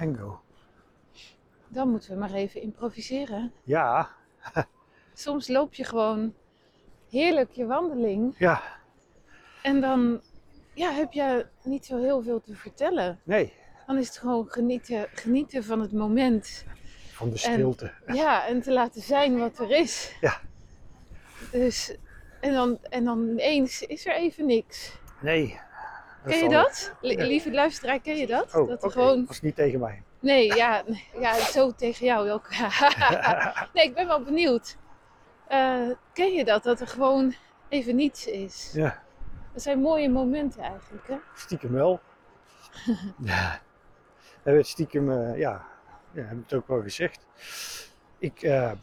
En go. Dan moeten we maar even improviseren. Ja, Soms loop je gewoon heerlijk je wandeling ja, en dan ja, heb je niet zo heel veel te vertellen. nee. Dan is het gewoon genieten, genieten van het moment. Van de stilte. Ja, en te laten zijn wat er is. Ja. Dus, en dan, en dan ineens is er even niks. Nee. Ken je dat? Lieve luisteraar, ken je dat? Oh, dat gewoon... was niet tegen mij. Nee, ja, ja, zo tegen jou ook. nee, ik ben wel benieuwd. Eh, ken je dat? Dat er gewoon even niets is. Ja, Dat zijn mooie momenten eigenlijk, hè? stiekem wel. ja. Hij werd stiekem, eh, ja, ja, heb ik het ook wel gezegd. Ik, eh, ja,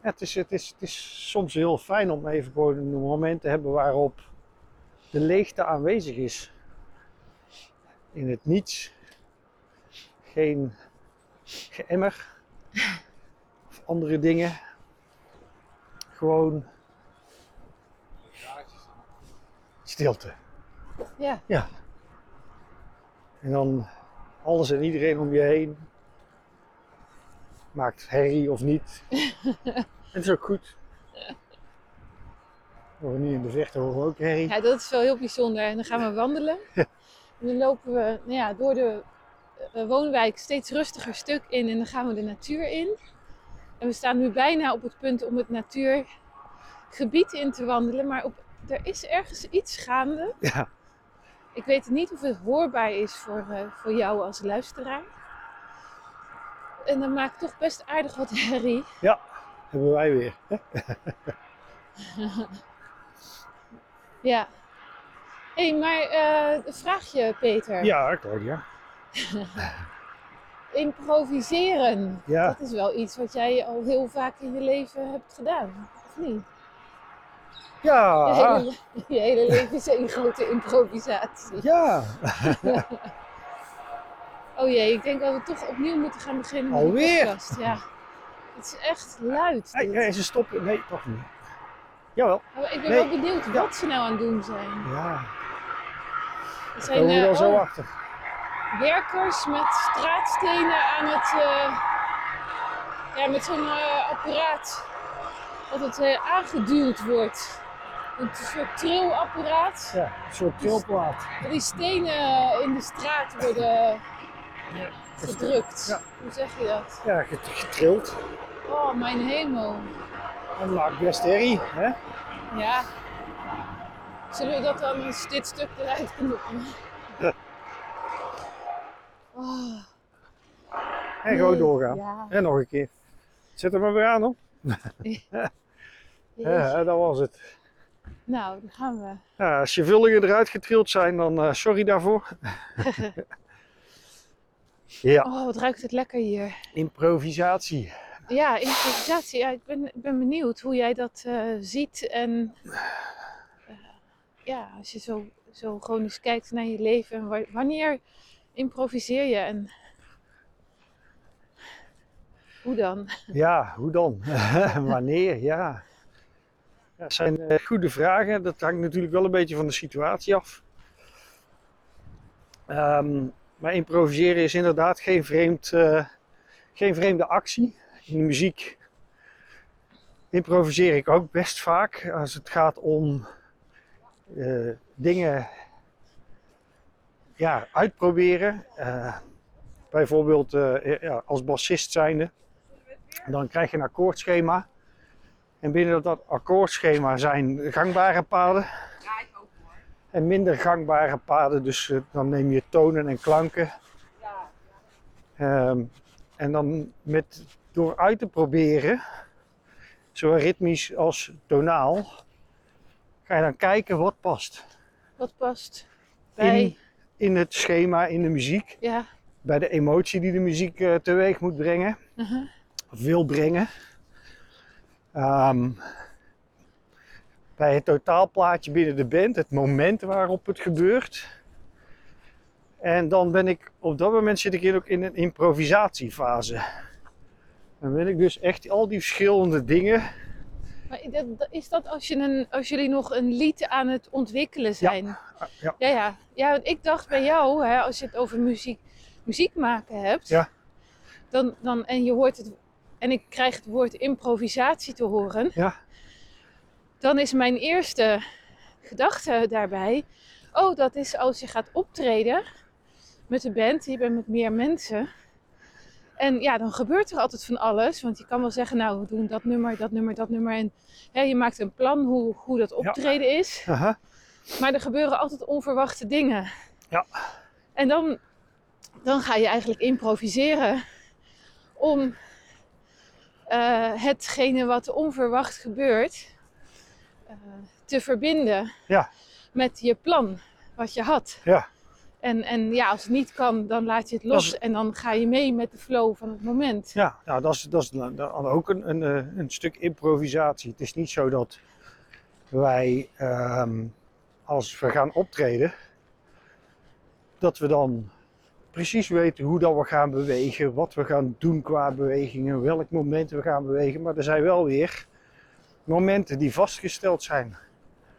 het, is, het, is, het is soms heel fijn om even gewoon een moment te hebben waarop de leegte aanwezig is. In het niets. Geen geëmmer of andere dingen. Gewoon stilte. Ja, En dan alles en iedereen om je heen. Maakt herrie of niet. en het is ook goed. We horen nu in de vechten horen we ook herrie. ja, dat is wel heel bijzonder. En dan gaan we wandelen. En dan lopen we nou ja, door de eh, woonwijk steeds rustiger stuk in. En dan gaan we de natuur in. En we staan nu bijna op het punt om het natuurgebied in te wandelen. Maar op, er is ergens iets gaande. Ja, Ik weet niet of het hoorbaar is voor, eh, voor jou als luisteraar. En dan maakt toch best aardig wat herrie. hebben wij weer. Ja. Hé, hey, maar een vraagje, Peter. Ja, Claudia. Improviseren. Ja. Dat is wel iets wat jij al heel vaak in je leven hebt gedaan, of niet? Je Ja, hele, je hele leven is één grote improvisatie. ja. Oh jee, ik denk dat we toch opnieuw moeten gaan beginnen met Alweer? de podcast. Ja. Het is echt luid. Hey, ze stoppen. Nee, toch niet. Jawel. Maar ik ben Nee. wel benieuwd Ja. wat ze nou aan het doen zijn. Ja, daar zijn we eh, wel zo oh, achter. werkers met straatstenen aan het. eh, ja, met zo'n eh, apparaat. Dat het aangeduwd wordt. Een soort trillapparaat. Ja, een soort trilplaat. Dat die stenen in de straat worden gedrukt. Ja. Hoe zeg je dat? Ja, get- getrild. Oh, mijn hemel. En maakt best herrie. Hè? Ja. Zullen we dat dan als dit stuk eruit knippen? Ja. Oh, En gewoon nee. doorgaan. Ja. En nog een keer. Zet hem maar weer aan hoor. Ja, dat was het. Nou, dan gaan we. Ja, als je vullingen eruit getrild zijn, dan eh, sorry daarvoor. ja, Oh, wat ruikt het lekker hier. improvisatie. Ja, improvisatie. Ja, ik ben, ben benieuwd hoe jij dat eh, ziet. En eh, ja, als je zo, zo gewoon eens kijkt naar je leven. En wa- wanneer improviseer je en hoe dan? Ja, hoe dan? Wanneer? Ja. ja. Dat zijn eh, goede vragen. Dat hangt natuurlijk wel een beetje van de situatie af. Ehm, maar improviseren is inderdaad geen, vreemd, geen vreemde actie. In de muziek improviseer ik ook best vaak als het gaat om eh, dingen ja, uitproberen. Eh, bijvoorbeeld eh, ja, als bassist zijnde. Dan krijg je een akkoordschema. En binnen dat akkoordschema zijn gangbare paden. En minder gangbare paden. Dus dan neem je tonen en klanken. Ehm, en dan met, door uit te proberen, zowel ritmisch als tonaal, ga je dan kijken wat past. Wat past bij. In, in het schema, in de muziek. Ja. Bij de emotie die de muziek eh, teweeg moet brengen. uh-huh. of wil brengen. Ehm, bij het totaalplaatje binnen de band, het moment waarop het gebeurt. En dan ben ik, op dat moment zit ik hier ook in een improvisatiefase. Dan ben ik dus echt al die verschillende dingen. Maar is dat als, je een, als jullie nog een lied aan het ontwikkelen zijn? Ah, ja. Ja, ja. ja want ik dacht bij jou, hè, als je het over muziek, muziek maken hebt, Ja. dan, dan, en je hoort het, en ik krijg het woord improvisatie te horen, Ja. dan is mijn eerste gedachte daarbij, oh, dat is als je gaat optreden met een band, je bent met meer mensen. En ja, dan gebeurt er altijd van alles. Want je kan wel zeggen, nou, we doen dat nummer, dat nummer, dat nummer. En hè, je maakt een plan hoe, hoe dat optreden is. Aha. Maar er gebeuren altijd onverwachte dingen. Ja. En dan, dan ga je eigenlijk improviseren om eh, hetgene wat onverwacht gebeurt eh, te verbinden Ja. met je plan wat je had. Ja. En, en ja, als het niet kan, dan laat je het los is- en dan ga je mee met de flow van het moment. Ja, nou, dat is, dat is dan dan ook een, een, eh, een stuk improvisatie. Het is niet zo dat wij, ehm, als we gaan optreden, dat we dan precies weten hoe dat we gaan bewegen, wat we gaan doen qua bewegingen, welk moment we gaan bewegen. Maar er zijn wel weer momenten die vastgesteld zijn.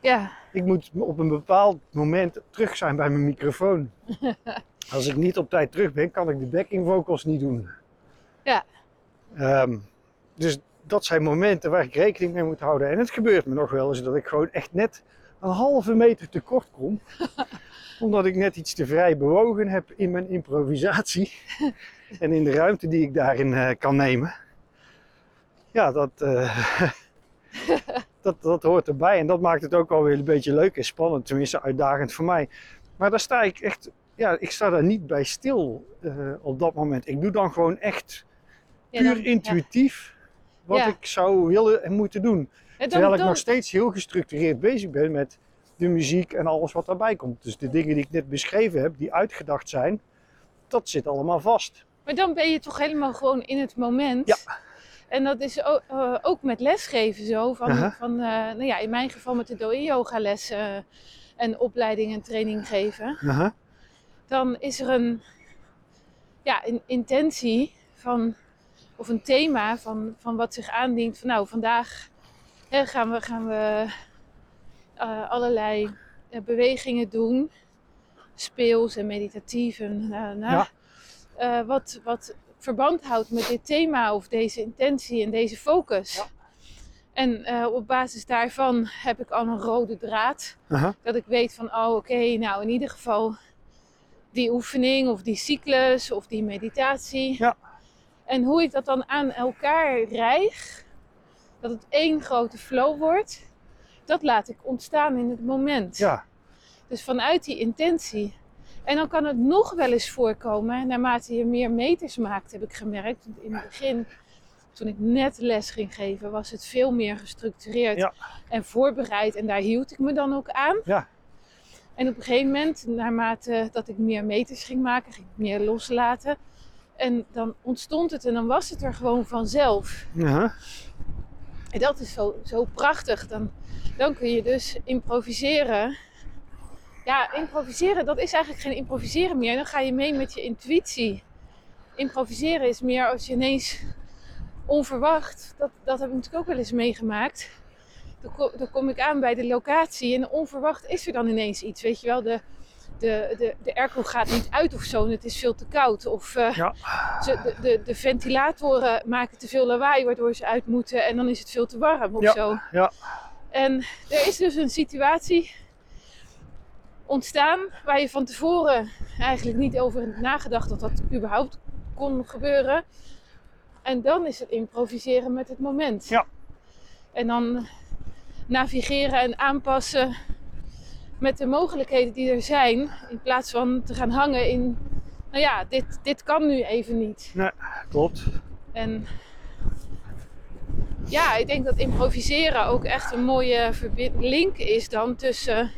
Ja, Ik moet op een bepaald moment terug zijn bij mijn microfoon. Als ik niet op tijd terug ben, kan ik de backing vocals niet doen. Ja. Ehm, dus dat zijn momenten waar ik rekening mee moet houden. En het gebeurt me nog wel eens dat ik gewoon echt net een halve meter tekort kom. omdat ik net iets te vrij bewogen heb in mijn improvisatie. en in de ruimte die ik daarin eh, kan nemen. Ja, dat, eh, dat, dat hoort erbij. En dat maakt het ook wel weer een beetje leuk en spannend. Tenminste, uitdagend voor mij. Maar daar sta ik echt... Ja, ik sta daar niet bij stil eh, op dat moment. Ik doe dan gewoon echt ja, puur dan- intuïtief wat Ja. ik zou willen en moeten doen. Terwijl ik dan, nog steeds heel gestructureerd bezig ben met de muziek en alles wat daarbij komt. Dus de dingen die ik net beschreven heb, die uitgedacht zijn, dat zit allemaal vast. maar dan ben je toch helemaal gewoon in het moment. Ja. En dat is ook, eh, ook met lesgeven zo. Van, Aha. van, eh, nou ja, in mijn geval met de Doi yoga lessen en opleiding en training geven. Aha. dan is er een, ja, een intentie van, of een thema van, van wat zich aandient. Van nou, vandaag hè, gaan we, gaan we eh, allerlei eh, bewegingen doen. Speels en meditatief. En, eh, nou, Ja. eh, wat, wat verband houdt met dit thema of deze intentie en deze focus. Ja. En eh, op basis daarvan heb ik al een rode draad Aha. dat ik weet van, oh oké, nou in ieder geval die oefening of die cyclus of die meditatie. Ja. En hoe ik dat dan aan elkaar rijg, dat het één grote flow wordt, dat laat ik ontstaan in het moment. Ja, Dus vanuit die intentie. En dan kan het nog wel eens voorkomen, naarmate je meer meters maakt, heb ik gemerkt. In het begin, toen ik net les ging geven, was het veel meer gestructureerd Ja. en voorbereid. En daar hield ik me dan ook aan. Ja. En op een gegeven moment, naarmate dat ik meer meters ging maken, ging ik meer loslaten. En dan ontstond het en dan was het er gewoon vanzelf. Aha. En dat is zo, zo prachtig. Dan, dan kun je dus improviseren. Ja, improviseren, dat is eigenlijk geen improviseren meer. Dan ga je mee met je intuïtie. Improviseren is meer als je ineens onverwacht, dat, dat heb ik natuurlijk ook wel eens meegemaakt. Dan, ko- dan kom ik aan bij de locatie en onverwacht is er dan ineens iets. Weet je wel, de, de, de, de airco gaat niet uit of zo en het is veel te koud. Of eh, Ja. ze, de, de, de ventilatoren maken te veel lawaai waardoor ze uit moeten en dan is het veel te warm of Ja, zo. ja. En er is dus een situatie ontstaan waar je van tevoren eigenlijk niet over nagedacht dat dat überhaupt kon gebeuren. En dan is het improviseren met het moment. Ja. En dan navigeren en aanpassen met de mogelijkheden die er zijn. In plaats van te gaan hangen in, nou ja, dit, dit kan nu even niet. Klopt. En ja, ik denk dat improviseren ook echt een mooie link is dan tussen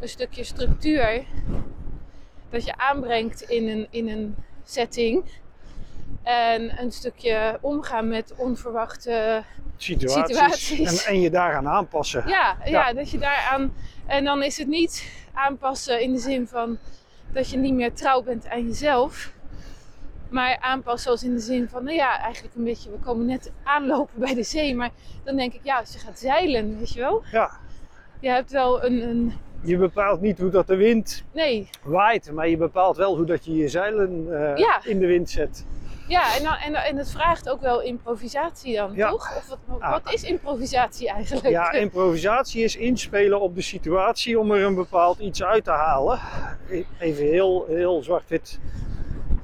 een stukje structuur dat je aanbrengt in een, in een setting en een stukje omgaan met onverwachte Situaties. Situaties. En, en je daaraan aanpassen. ja, ja. Ja. dat je daaraan. En dan is het niet aanpassen in de zin van dat je niet meer trouw bent aan jezelf. Maar aanpassen als in de zin van, nou ja, eigenlijk een beetje, we komen net aanlopen bij de zee. Maar dan denk ik, ja, als je gaat zeilen, weet je wel. Ja. Je hebt wel een, een je bepaalt niet hoe dat de wind Nee, waait, maar je bepaalt wel hoe dat je je zeilen eh, Ja. in de wind zet. ja, en, dan, en, en het vraagt ook wel improvisatie dan, Ja. toch? Of wat, Ah. wat is improvisatie eigenlijk? Ja, improvisatie is inspelen op de situatie om er een bepaald iets uit te halen. Even heel, heel zwart-wit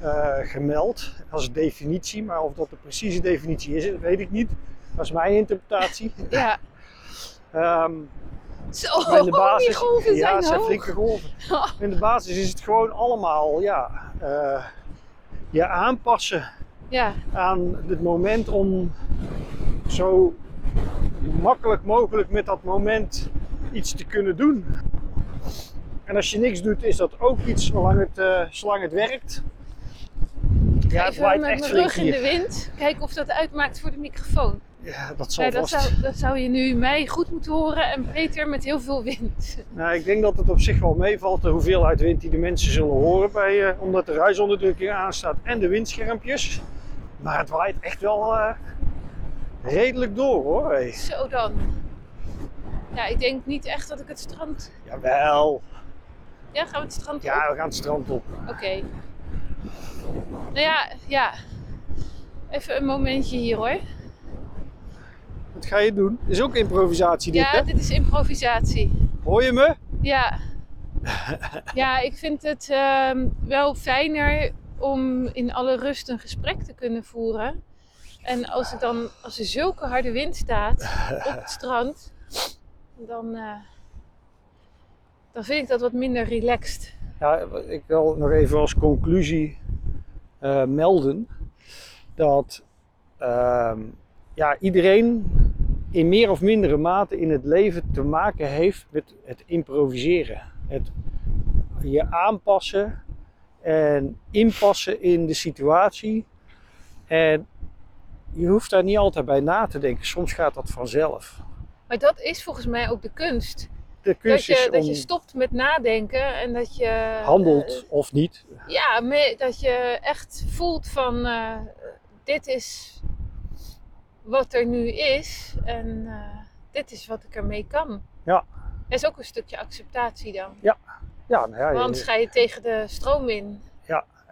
eh, gemeld als definitie, maar of dat de precieze definitie is, weet ik niet. Dat is mijn interpretatie. Ja. Ehm, Zo, maar in de die basis, golven ja, zijn het zijn flinke golven. In de basis is het gewoon allemaal, ja, eh, je aanpassen Ja, aan het moment om zo makkelijk mogelijk met dat moment iets te kunnen doen. En als je niks doet, is dat ook iets zolang het, eh, zolang het werkt. Ja, het even waait met echt mijn rug in de wind. Kijken of dat uitmaakt voor de microfoon. Ja, dat zal Ja, dat, vast. zou, dat zou je nu mij goed moeten horen en Peter met heel veel wind. Nou, ik denk dat het op zich wel meevalt de hoeveelheid wind die de mensen zullen horen bij, eh, omdat de ruisonderdrukking aanstaat en de windschermpjes. Maar het waait echt wel eh, redelijk door hoor. Hey. Zo dan. Ja, ik denk niet echt dat ik het strand... Jawel. Ja, gaan we het strand op? Ja, we gaan het strand op. Oké. Nou ja, ja. Even een momentje hier hoor. Wat ga je doen? Is ook improvisatie dit, Ja, hè? dit is improvisatie. Hoor je me? Ja. Ja, ik vind het ehm, wel fijner om in alle rust een gesprek te kunnen voeren. En als, het dan, als er zulke harde wind staat op het strand, dan, eh, dan vind ik dat wat minder relaxed. Ja, ik wil nog even als conclusie eh, melden dat ehm, ja, iedereen in meer of mindere mate in het leven te maken heeft met het improviseren. Het je aanpassen en inpassen in de situatie. En je hoeft daar niet altijd bij na te denken. Soms gaat dat vanzelf. Maar dat is volgens mij ook de kunst. De Dat je, dat je stopt met nadenken en dat je... handelt of niet. eh, ja, dat je echt voelt van... eh, dit is wat er nu is en eh, dit is wat ik ermee kan. Ja. Dat is ook een stukje acceptatie dan. Ja, nou ja, Want ga je tegen de stroom in.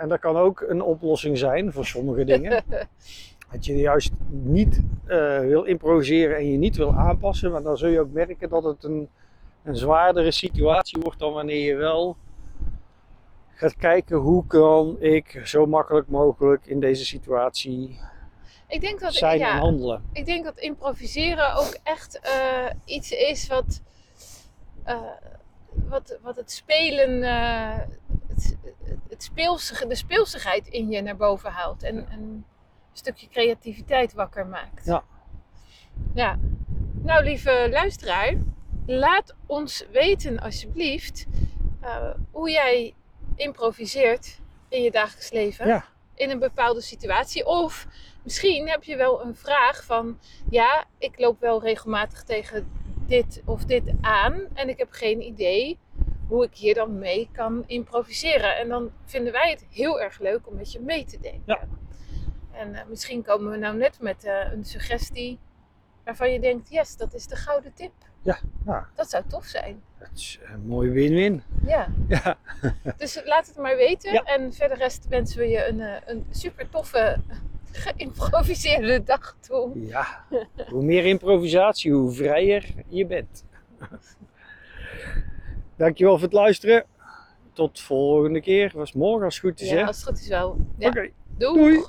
En dat kan ook een oplossing zijn voor sommige dingen. dat je juist niet eh, wil improviseren en je niet wil aanpassen. Maar dan zul je ook merken dat het een, een zwaardere situatie wordt dan wanneer je wel gaat kijken hoe kan ik zo makkelijk mogelijk in deze situatie Ik denk dat, zijn en ja, handelen. ik denk dat improviseren ook echt eh, iets is wat, eh, wat, wat het spelen, eh, het, het speelsige, de speelsigheid in je naar boven haalt. En, en een stukje creativiteit wakker maakt. Ja. Ja. Nou, lieve luisteraar, laat ons weten alsjeblieft hoe jij improviseert in je dagelijks leven. Ja. In een bepaalde situatie. Of misschien heb je wel een vraag van, ja, ik loop wel regelmatig tegen dit of dit aan en ik heb geen idee hoe ik hier dan mee kan improviseren. En dan vinden wij het heel erg leuk om met je mee te denken. Ja. En eh, misschien komen we nou net met eh, een suggestie waarvan je denkt, yes, dat is de gouden tip. Nou, Dat zou tof zijn. dat is een mooie win-win. Ja. Ja. Dus laat het maar weten. Ja. En verder rest wensen we je een, eh, een super toffe geïmproviseerde dag toe. ja, hoe meer improvisatie, hoe vrijer je bent. Dankjewel voor het luisteren. Tot volgende keer. Was morgen als het goed is, Ja, hè? als het goed is wel. Ja. Oké. Doei.